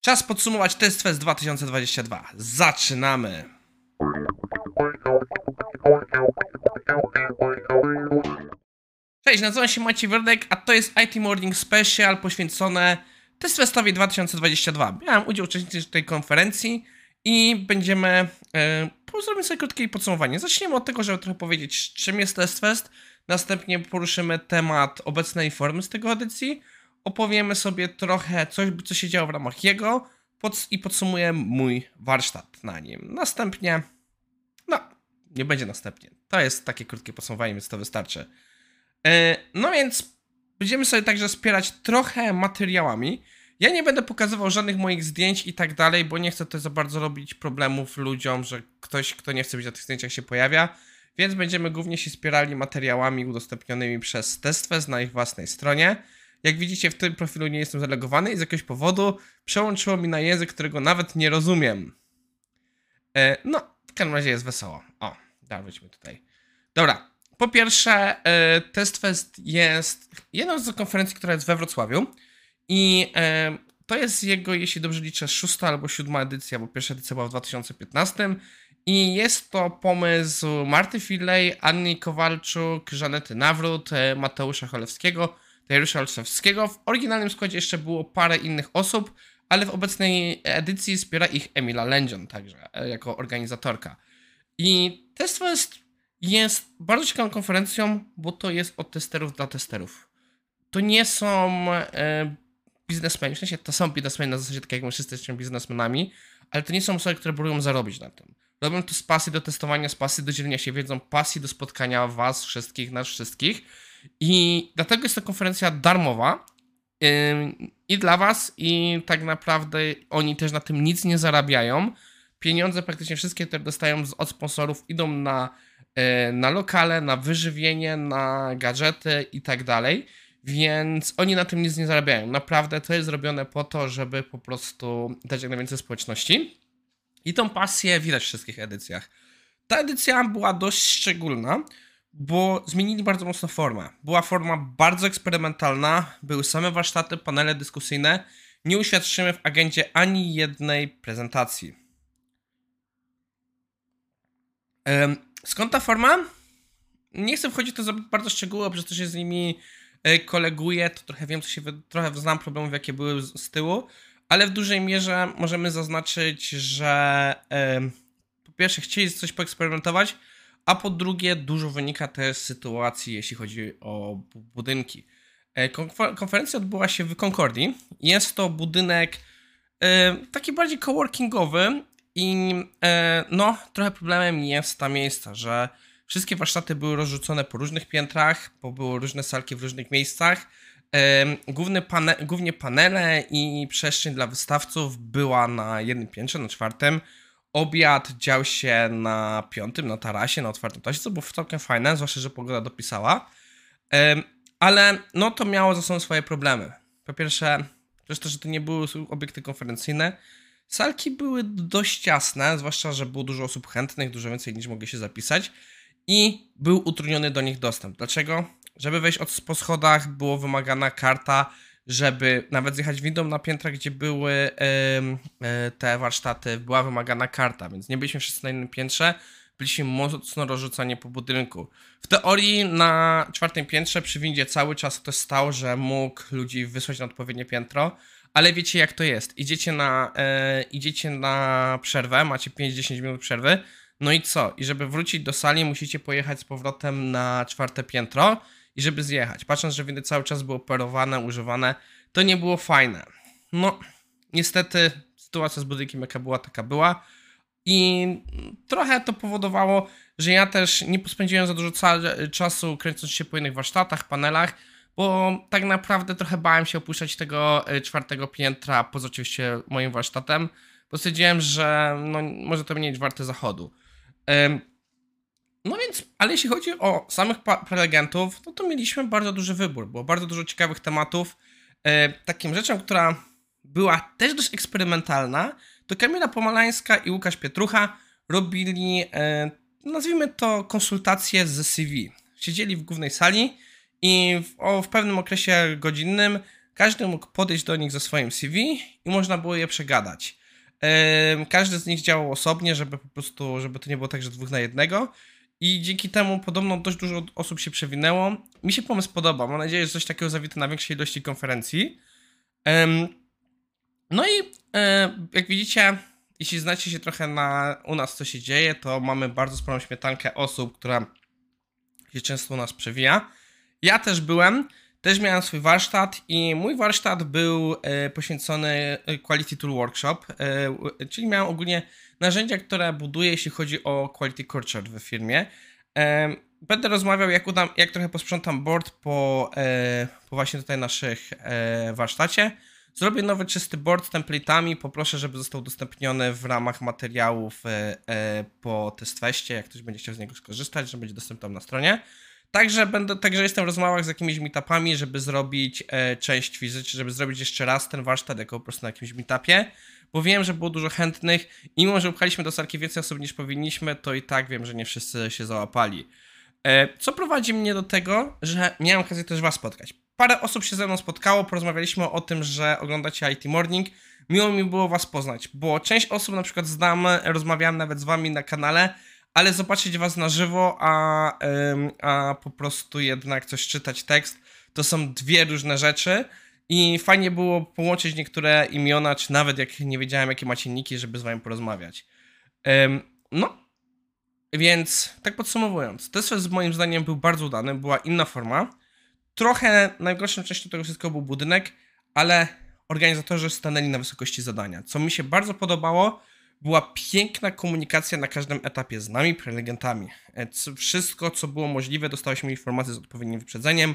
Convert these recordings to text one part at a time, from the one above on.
Czas podsumować Test Fest 2022. Zaczynamy! Cześć, nazywam się Maciej Werdek, a to jest IT Morning Special poświęcone Test Festowi 2022. Miałem udział w tej konferencji i będziemy... E, zrobimy sobie krótkie podsumowanie. Zaczniemy od tego, żeby trochę powiedzieć, czym jest Test Fest. Następnie poruszymy temat obecnej formy z tego edycji. Opowiemy sobie trochę coś, co się działo w ramach jego pod, i podsumuję mój warsztat na nim. Następnie, no, nie będzie następnie. To jest takie krótkie podsumowanie, więc to wystarczy. E, no więc będziemy sobie także wspierać trochę materiałami. Ja nie będę pokazywał żadnych moich zdjęć i tak dalej, bo nie chcę to za bardzo robić problemów ludziom, że ktoś, kto nie chce być na tych zdjęciach się pojawia. Więc będziemy głównie się wspierali materiałami udostępnionymi przez TestFest na ich własnej stronie. Jak widzicie, w tym profilu nie jestem zalegowany i z jakiegoś powodu przełączyło mi na język, którego nawet nie rozumiem. E, no, w każdym razie jest wesoło. O, dawajmy tutaj. Dobra, po pierwsze, e, TestFest jest jedną z konferencji, która jest we Wrocławiu i e, to jest jego, jeśli dobrze liczę, szósta albo siódma edycja, bo pierwsza edycja była w 2015 i jest to pomysł Marty Filej, Anny Kowalczuk, Żanety Nawrót, e, Mateusza Cholewskiego, Dariusza Olszewskiego. W oryginalnym składzie jeszcze było parę innych osób, ale w obecnej edycji wspiera ich Emila Lędzion także, e, jako organizatorka. I TestFest jest bardzo ciekawą konferencją, bo to jest od testerów dla testerów. To nie są e, biznesmeni, w sensie to są biznesmeni na zasadzie tak jak my wszyscy jesteśmy biznesmenami, ale to nie są osoby, które próbują zarobić na tym. Robią to z pasji do testowania, z pasji do dzielenia się wiedzą, pasji do spotkania was wszystkich, nas wszystkich i dlatego jest to konferencja darmowa i dla Was, i tak naprawdę oni też na tym nic nie zarabiają. Pieniądze praktycznie wszystkie, które dostają od sponsorów, idą na, e, na lokale, na wyżywienie, na gadżety i tak dalej. Więc oni na tym nic nie zarabiają. Naprawdę to jest zrobione po to, żeby po prostu dać jak najwięcej społeczności. I tą pasję widać w wszystkich edycjach. Ta edycja była dość szczególna, bo zmienili bardzo mocno formę. Była forma bardzo eksperymentalna, były same warsztaty, panele dyskusyjne. Nie uświadczymy w agendzie ani jednej prezentacji. Skąd ta forma? Nie chcę wchodzić w to bardzo szczegółowo, przez to się z nimi e, koleguję, to trochę wiem, co się, trochę znam problemów, jakie były z tyłu, ale w dużej mierze możemy zaznaczyć, że po pierwsze chcieli coś poeksperymentować, a po drugie dużo wynika też z sytuacji, jeśli chodzi o budynki. E, konferencja odbyła się w Concordii. Jest to budynek e, taki bardziej coworkingowy i e, no, trochę problemem jest ta miejsca, że wszystkie warsztaty były rozrzucone po różnych piętrach, bo były różne salki w różnych miejscach. Główne pane, głównie panele i przestrzeń dla wystawców była na jednym piętrze, na czwartym. Obiad dział się na piątym, na tarasie, na otwartym tarasie, co było całkiem fajne, zwłaszcza, że pogoda dopisała. Ale no to miało za sobą swoje problemy. Po pierwsze, przez to, że to nie były obiekty konferencyjne, salki były dość ciasne, zwłaszcza, że było dużo osób chętnych, dużo więcej niż mogli się zapisać i był utrudniony do nich dostęp. Dlaczego? Żeby wejść od, po schodach było wymagana karta żeby nawet zjechać windą na piętra, gdzie były e, te warsztaty, była wymagana karta, więc nie byliśmy wszyscy na innym piętrze, byliśmy mocno rozrzucani po budynku. W teorii na czwartym piętrze przy windzie cały czas ktoś stał, że mógł ludzi wysłać na odpowiednie piętro, ale wiecie jak to jest. Idziecie na, e, idziecie na przerwę, macie 5-10 minut przerwy, no i co? I żeby wrócić do sali, musicie pojechać z powrotem na czwarte piętro i żeby zjechać. Patrząc, że windy cały czas były operowane, używane, to nie było fajne. No, niestety sytuacja z budynkiem jaka była, taka była. I trochę to powodowało, że ja też nie spędziłem za dużo czasu kręcąc się po innych warsztatach, panelach, bo tak naprawdę trochę bałem się opuszczać tego e, czwartego piętra, poza oczywiście moim warsztatem, bo stwierdziłem, że no, może to nie być warte zachodu. No więc, ale jeśli chodzi o samych prelegentów, no to mieliśmy bardzo duży wybór. Było bardzo dużo ciekawych tematów. E, takim rzeczą, która była też dość eksperymentalna, to Kamila Pomalańska i Łukasz Pietrucha robili, e, nazwijmy to, konsultacje z CV. Siedzieli w głównej sali i w, o, w pewnym okresie godzinnym każdy mógł podejść do nich ze swoim CV i można było je przegadać. Em, Każdy z nich działał osobnie, żeby po prostu, żeby to nie było tak, że dwóch na jednego. I dzięki temu podobno dość dużo osób się przewinęło. Mi się pomysł podoba. Mam nadzieję, że coś takiego zawite na większej ilości konferencji. No i e, jak widzicie, jeśli znacie się trochę na u nas, co się dzieje, to mamy bardzo sporą śmietankę osób, która się często u nas przewija. Ja też byłem, też miałem swój warsztat i mój warsztat był e, poświęcony e, Quality Tool Workshop, czyli miałem ogólnie narzędzia, które buduję, jeśli chodzi o quality culture w firmie. Będę rozmawiał, jak, udam, jak trochę posprzątam board po, e, po właśnie tutaj naszych e, warsztacie. Zrobię nowy czysty board z template'ami, poproszę, żeby został udostępniony w ramach materiałów e, po testfeście, jak ktoś będzie chciał z niego skorzystać, że będzie dostępny na stronie. Także będę, także jestem w rozmowach z jakimiś meetupami, żeby zrobić e, część fizyczną, żeby zrobić jeszcze raz ten warsztat jako po prostu na jakimś meetupie, bo wiem, że było dużo chętnych i mimo, że upchaliśmy do salki więcej osób niż powinniśmy, to i tak wiem, że nie wszyscy się załapali. E, co prowadzi mnie do tego, że miałem okazję też was spotkać. Parę osób się ze mną spotkało, porozmawialiśmy o tym, że oglądacie IT Morning. Miło mi było was poznać, bo część osób na przykład znam, rozmawiałem nawet z wami na kanale, ale zobaczyć was na żywo, a, a po prostu jednak coś czytać tekst, to są dwie różne rzeczy. I fajnie było połączyć niektóre imiona, czy nawet jak nie wiedziałem, jakie macie niki, żeby z wami porozmawiać. No, więc tak podsumowując, test fest moim zdaniem był bardzo udany, była inna forma. Trochę najgorszą częścią tego wszystkiego był budynek, ale organizatorzy stanęli na wysokości zadania. Co mi się bardzo podobało, była piękna komunikacja na każdym etapie z nami, prelegentami. E, Wszystko, co było możliwe, dostaliśmy informacje z odpowiednim wyprzedzeniem.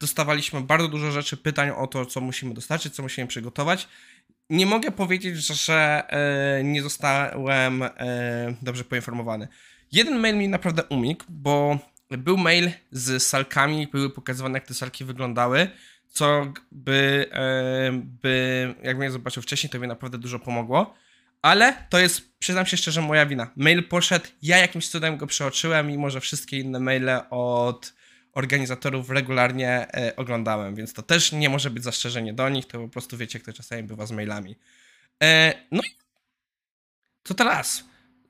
Dostawaliśmy bardzo dużo rzeczy, pytań o to, co musimy dostarczyć, co musimy przygotować. Nie mogę powiedzieć, że e, nie zostałem e, dobrze poinformowany. Jeden mail mi naprawdę umikł, bo był mail z salkami, były pokazywane, jak te salki wyglądały, co by, by jak mnie zobaczył wcześniej, to mi naprawdę dużo pomogło. Ale to jest, przyznam się szczerze, moja wina. Mail poszedł, ja jakimś cudem go przeoczyłem, mimo że wszystkie inne maile od organizatorów regularnie e, oglądałem, więc to też nie może być zastrzeżenie do nich, to po prostu wiecie, jak to czasami bywa z mailami. E, no i co teraz?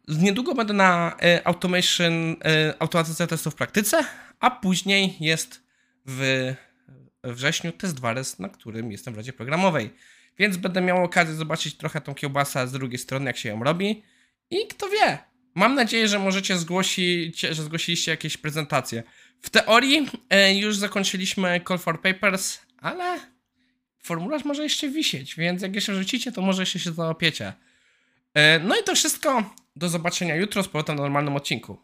Niedługo będę na e, automation, e, automatyzacja testów w praktyce, a później jest w wrześniu test Wares, na którym jestem w Radzie Programowej. Więc będę miał okazję zobaczyć trochę tą kiełbasę z drugiej strony, jak się ją robi. I kto wie, mam nadzieję, że możecie zgłosić, że zgłosiliście jakieś prezentacje. W teorii e, już zakończyliśmy Call for Papers, ale formularz może jeszcze wisieć, więc jak jeszcze rzucicie, to może jeszcze się załapiecie. E, no i to wszystko. Do zobaczenia jutro z powrotem na normalnym odcinku.